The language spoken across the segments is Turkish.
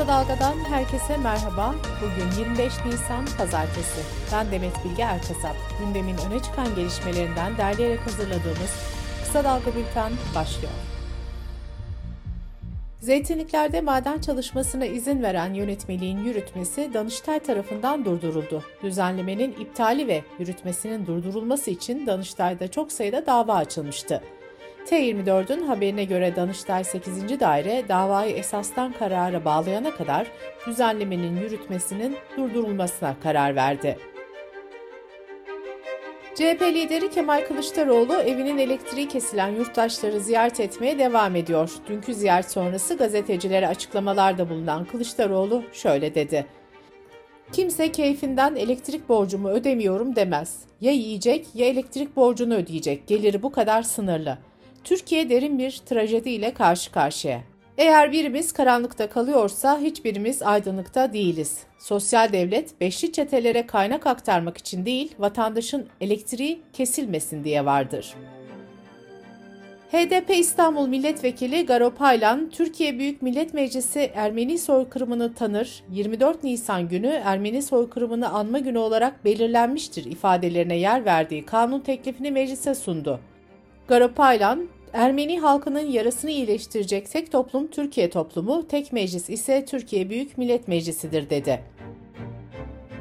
Kısa Dalga'dan herkese merhaba. Bugün 25 Nisan Pazartesi. Ben Demet Bilge Erkasap. Gündemin öne çıkan gelişmelerinden derleyerek hazırladığımız Kısa Dalga Bülten başlıyor. Zeytinliklerde maden çalışmasına izin veren yönetmeliğin yürütmesi Danıştay tarafından durduruldu. Düzenlemenin iptali ve yürütmesinin durdurulması için Danıştay'da çok sayıda dava açılmıştı. T24'ün haberine göre Danıştay 8. Daire davayı esastan karara bağlayana kadar düzenlemenin yürütmesinin durdurulmasına karar verdi. CHP lideri Kemal Kılıçdaroğlu evinin elektriği kesilen yurttaşları ziyaret etmeye devam ediyor. Dünkü ziyaret sonrası gazetecilere açıklamalarda bulunan Kılıçdaroğlu şöyle dedi. Kimse keyfinden elektrik borcumu ödemiyorum demez. Ya yiyecek ya elektrik borcunu ödeyecek. Geliri bu kadar sınırlı. Türkiye derin bir trajediyle karşı karşıya. Eğer birimiz karanlıkta kalıyorsa hiçbirimiz aydınlıkta değiliz. Sosyal devlet beşli çetelere kaynak aktarmak için değil, vatandaşın elektriği kesilmesin diye vardır. HDP İstanbul Milletvekili Garo Paylan, Türkiye Büyük Millet Meclisi Ermeni soykırımını tanır, 24 Nisan günü Ermeni soykırımını anma günü olarak belirlenmiştir ifadelerine yer verdiği kanun teklifini meclise sundu. Garopaylan, Ermeni halkının yarasını iyileştirecek tek toplum Türkiye toplumu, tek meclis ise Türkiye Büyük Millet Meclisi'dir dedi.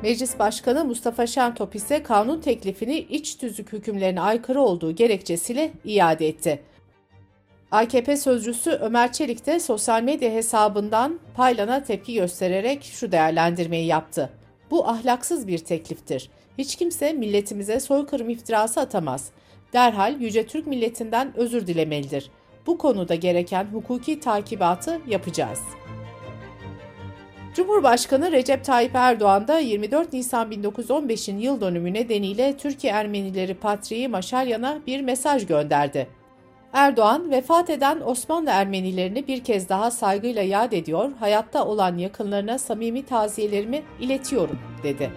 Meclis Başkanı Mustafa Şentop ise kanun teklifini iç tüzük hükümlerine aykırı olduğu gerekçesiyle iade etti. AKP sözcüsü Ömer Çelik de sosyal medya hesabından Paylan'a tepki göstererek şu değerlendirmeyi yaptı. Bu ahlaksız bir tekliftir. Hiç kimse milletimize soykırım iftirası atamaz derhal Yüce Türk milletinden özür dilemelidir. Bu konuda gereken hukuki takibatı yapacağız. Cumhurbaşkanı Recep Tayyip Erdoğan da 24 Nisan 1915'in yıl dönümü nedeniyle Türkiye Ermenileri Patriği Maşalyan'a bir mesaj gönderdi. Erdoğan, vefat eden Osmanlı Ermenilerini bir kez daha saygıyla yad ediyor, hayatta olan yakınlarına samimi taziyelerimi iletiyorum, dedi.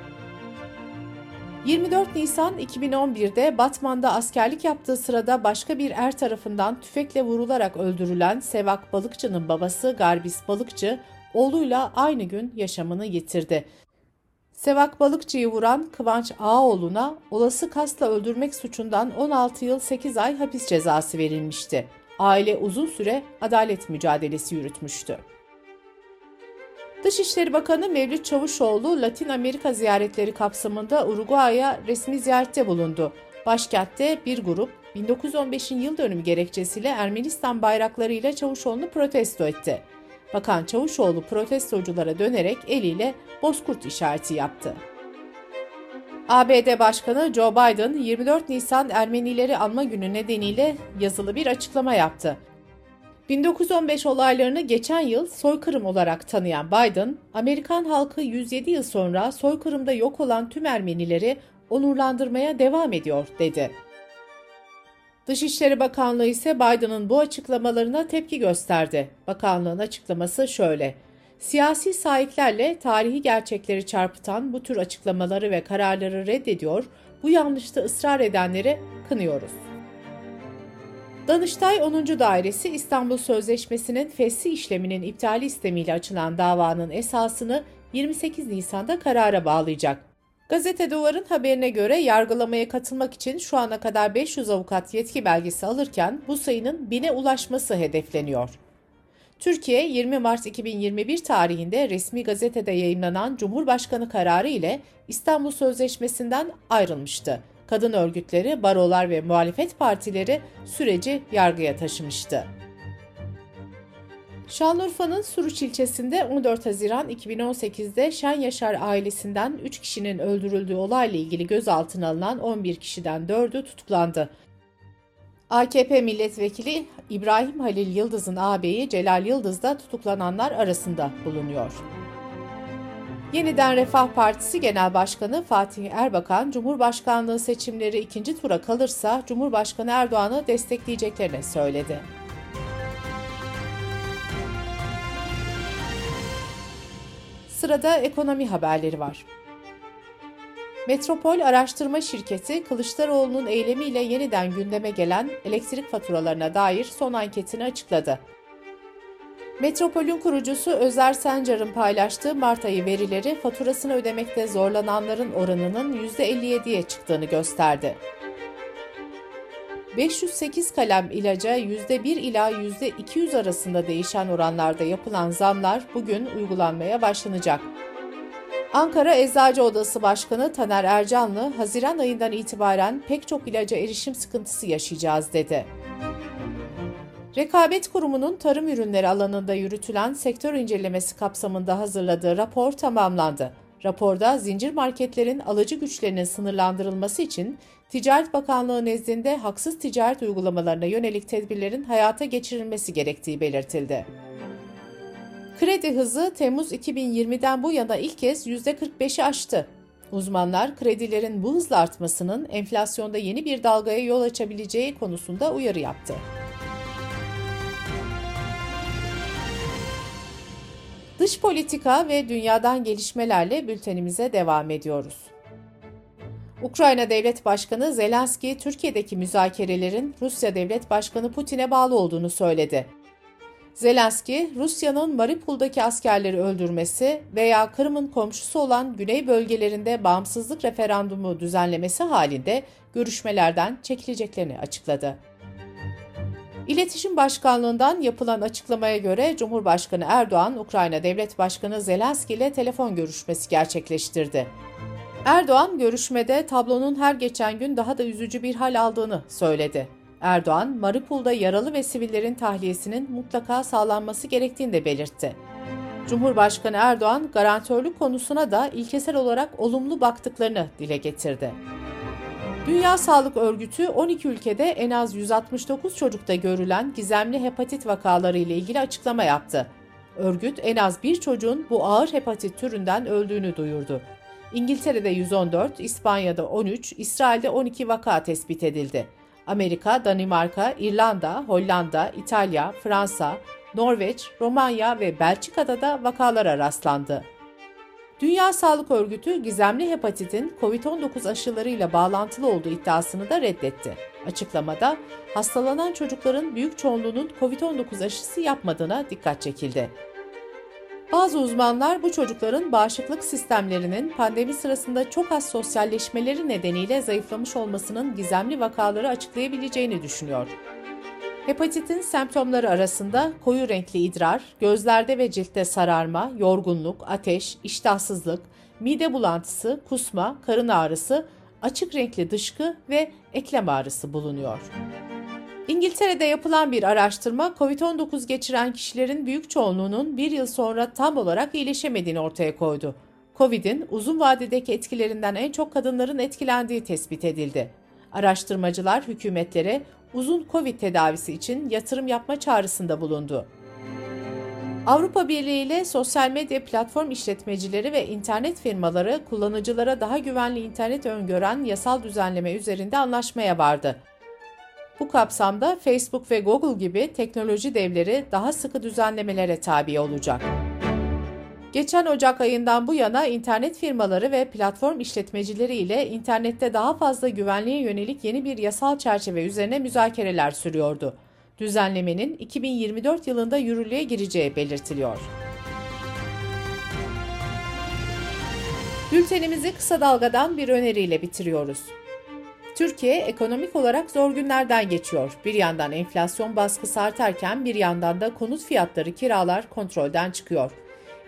24 Nisan 2011'de Batman'da askerlik yaptığı sırada başka bir er tarafından tüfekle vurularak öldürülen Sevak Balıkçı'nın babası Garbis Balıkçı, oğluyla aynı gün yaşamını yitirdi. Sevak Balıkçı'yı vuran Kıvanç Ağoğlu'na olası kasla öldürmek suçundan 16 yıl 8 ay hapis cezası verilmişti. Aile uzun süre adalet mücadelesi yürütmüştü. Dışişleri Bakanı Mevlüt Çavuşoğlu Latin Amerika ziyaretleri kapsamında Uruguay'a resmi ziyarette bulundu. Başkentte bir grup 1915'in yıl dönümü gerekçesiyle Ermenistan bayraklarıyla Çavuşoğlu'nu protesto etti. Bakan Çavuşoğlu protestoculara dönerek eliyle bozkurt işareti yaptı. ABD Başkanı Joe Biden 24 Nisan Ermenileri anma günü nedeniyle yazılı bir açıklama yaptı. 1915 olaylarını geçen yıl soykırım olarak tanıyan Biden, Amerikan halkı 107 yıl sonra soykırımda yok olan tüm Ermenileri onurlandırmaya devam ediyor dedi. Dışişleri Bakanlığı ise Biden'ın bu açıklamalarına tepki gösterdi. Bakanlığın açıklaması şöyle: Siyasi sahiplerle tarihi gerçekleri çarpıtan bu tür açıklamaları ve kararları reddediyor, bu yanlışta ısrar edenleri kınıyoruz. Danıştay 10. Dairesi İstanbul Sözleşmesi'nin fesli işleminin iptali istemiyle açılan davanın esasını 28 Nisan'da karara bağlayacak. Gazete Duvar'ın haberine göre yargılamaya katılmak için şu ana kadar 500 avukat yetki belgesi alırken bu sayının bine ulaşması hedefleniyor. Türkiye 20 Mart 2021 tarihinde resmi gazetede yayınlanan Cumhurbaşkanı kararı ile İstanbul Sözleşmesi'nden ayrılmıştı kadın örgütleri, barolar ve muhalefet partileri süreci yargıya taşımıştı. Şanlıurfa'nın Suruç ilçesinde 14 Haziran 2018'de Şen Yaşar ailesinden 3 kişinin öldürüldüğü olayla ilgili gözaltına alınan 11 kişiden 4'ü tutuklandı. AKP milletvekili İbrahim Halil Yıldız'ın ağabeyi Celal Yıldız da tutuklananlar arasında bulunuyor. Yeniden Refah Partisi Genel Başkanı Fatih Erbakan, Cumhurbaşkanlığı seçimleri ikinci tura kalırsa Cumhurbaşkanı Erdoğan'ı destekleyeceklerini söyledi. Sırada ekonomi haberleri var. Metropol Araştırma Şirketi, Kılıçdaroğlu'nun eylemiyle yeniden gündeme gelen elektrik faturalarına dair son anketini açıkladı. Metropol'ün kurucusu Özer Sencar'ın paylaştığı Mart ayı verileri faturasını ödemekte zorlananların oranının %57'ye çıktığını gösterdi. 508 kalem ilaca %1 ila %200 arasında değişen oranlarda yapılan zamlar bugün uygulanmaya başlanacak. Ankara Eczacı Odası Başkanı Taner Ercanlı, Haziran ayından itibaren pek çok ilaca erişim sıkıntısı yaşayacağız dedi. Rekabet Kurumu'nun tarım ürünleri alanında yürütülen sektör incelemesi kapsamında hazırladığı rapor tamamlandı. Raporda zincir marketlerin alıcı güçlerinin sınırlandırılması için Ticaret Bakanlığı nezdinde haksız ticaret uygulamalarına yönelik tedbirlerin hayata geçirilmesi gerektiği belirtildi. Kredi hızı Temmuz 2020'den bu yana ilk kez %45'i aştı. Uzmanlar kredilerin bu hızla artmasının enflasyonda yeni bir dalgaya yol açabileceği konusunda uyarı yaptı. Dış politika ve dünyadan gelişmelerle bültenimize devam ediyoruz. Ukrayna Devlet Başkanı Zelenski, Türkiye'deki müzakerelerin Rusya Devlet Başkanı Putin'e bağlı olduğunu söyledi. Zelenski, Rusya'nın Mariupol'daki askerleri öldürmesi veya Kırım'ın komşusu olan güney bölgelerinde bağımsızlık referandumu düzenlemesi halinde görüşmelerden çekileceklerini açıkladı. İletişim Başkanlığından yapılan açıklamaya göre Cumhurbaşkanı Erdoğan, Ukrayna Devlet Başkanı Zelenski ile telefon görüşmesi gerçekleştirdi. Erdoğan görüşmede tablonun her geçen gün daha da üzücü bir hal aldığını söyledi. Erdoğan, Mariupol'da yaralı ve sivillerin tahliyesinin mutlaka sağlanması gerektiğini de belirtti. Cumhurbaşkanı Erdoğan, garantörlük konusuna da ilkesel olarak olumlu baktıklarını dile getirdi. Dünya Sağlık Örgütü 12 ülkede en az 169 çocukta görülen gizemli hepatit vakaları ile ilgili açıklama yaptı. Örgüt en az bir çocuğun bu ağır hepatit türünden öldüğünü duyurdu. İngiltere'de 114, İspanya'da 13, İsrail'de 12 vaka tespit edildi. Amerika, Danimarka, İrlanda, Hollanda, İtalya, Fransa, Norveç, Romanya ve Belçika'da da vakalara rastlandı. Dünya Sağlık Örgütü gizemli hepatitin COVID-19 aşılarıyla bağlantılı olduğu iddiasını da reddetti. Açıklamada hastalanan çocukların büyük çoğunluğunun COVID-19 aşısı yapmadığına dikkat çekildi. Bazı uzmanlar bu çocukların bağışıklık sistemlerinin pandemi sırasında çok az sosyalleşmeleri nedeniyle zayıflamış olmasının gizemli vakaları açıklayabileceğini düşünüyor. Hepatitin semptomları arasında koyu renkli idrar, gözlerde ve ciltte sararma, yorgunluk, ateş, iştahsızlık, mide bulantısı, kusma, karın ağrısı, açık renkli dışkı ve eklem ağrısı bulunuyor. İngiltere'de yapılan bir araştırma COVID-19 geçiren kişilerin büyük çoğunluğunun bir yıl sonra tam olarak iyileşemediğini ortaya koydu. COVID'in uzun vadedeki etkilerinden en çok kadınların etkilendiği tespit edildi. Araştırmacılar hükümetlere uzun COVID tedavisi için yatırım yapma çağrısında bulundu. Avrupa Birliği ile sosyal medya platform işletmecileri ve internet firmaları kullanıcılara daha güvenli internet öngören yasal düzenleme üzerinde anlaşmaya vardı. Bu kapsamda Facebook ve Google gibi teknoloji devleri daha sıkı düzenlemelere tabi olacak. Geçen Ocak ayından bu yana internet firmaları ve platform işletmecileri ile internette daha fazla güvenliğe yönelik yeni bir yasal çerçeve üzerine müzakereler sürüyordu. Düzenlemenin 2024 yılında yürürlüğe gireceği belirtiliyor. Bültenimizi kısa dalgadan bir öneriyle bitiriyoruz. Türkiye ekonomik olarak zor günlerden geçiyor. Bir yandan enflasyon baskısı artarken bir yandan da konut fiyatları, kiralar kontrolden çıkıyor.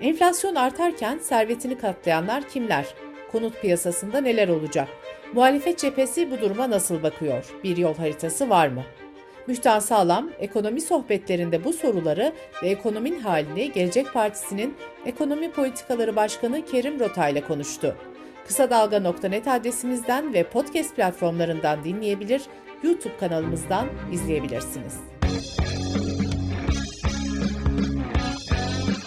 Enflasyon artarken servetini katlayanlar kimler? Konut piyasasında neler olacak? Muhalefet cephesi bu duruma nasıl bakıyor? Bir yol haritası var mı? Müjdan Sağlam, ekonomi sohbetlerinde bu soruları ve ekonomin halini Gelecek Partisi'nin Ekonomi Politikaları Başkanı Kerim Rota ile konuştu. Kısa Dalga.net adresimizden ve podcast platformlarından dinleyebilir, YouTube kanalımızdan izleyebilirsiniz.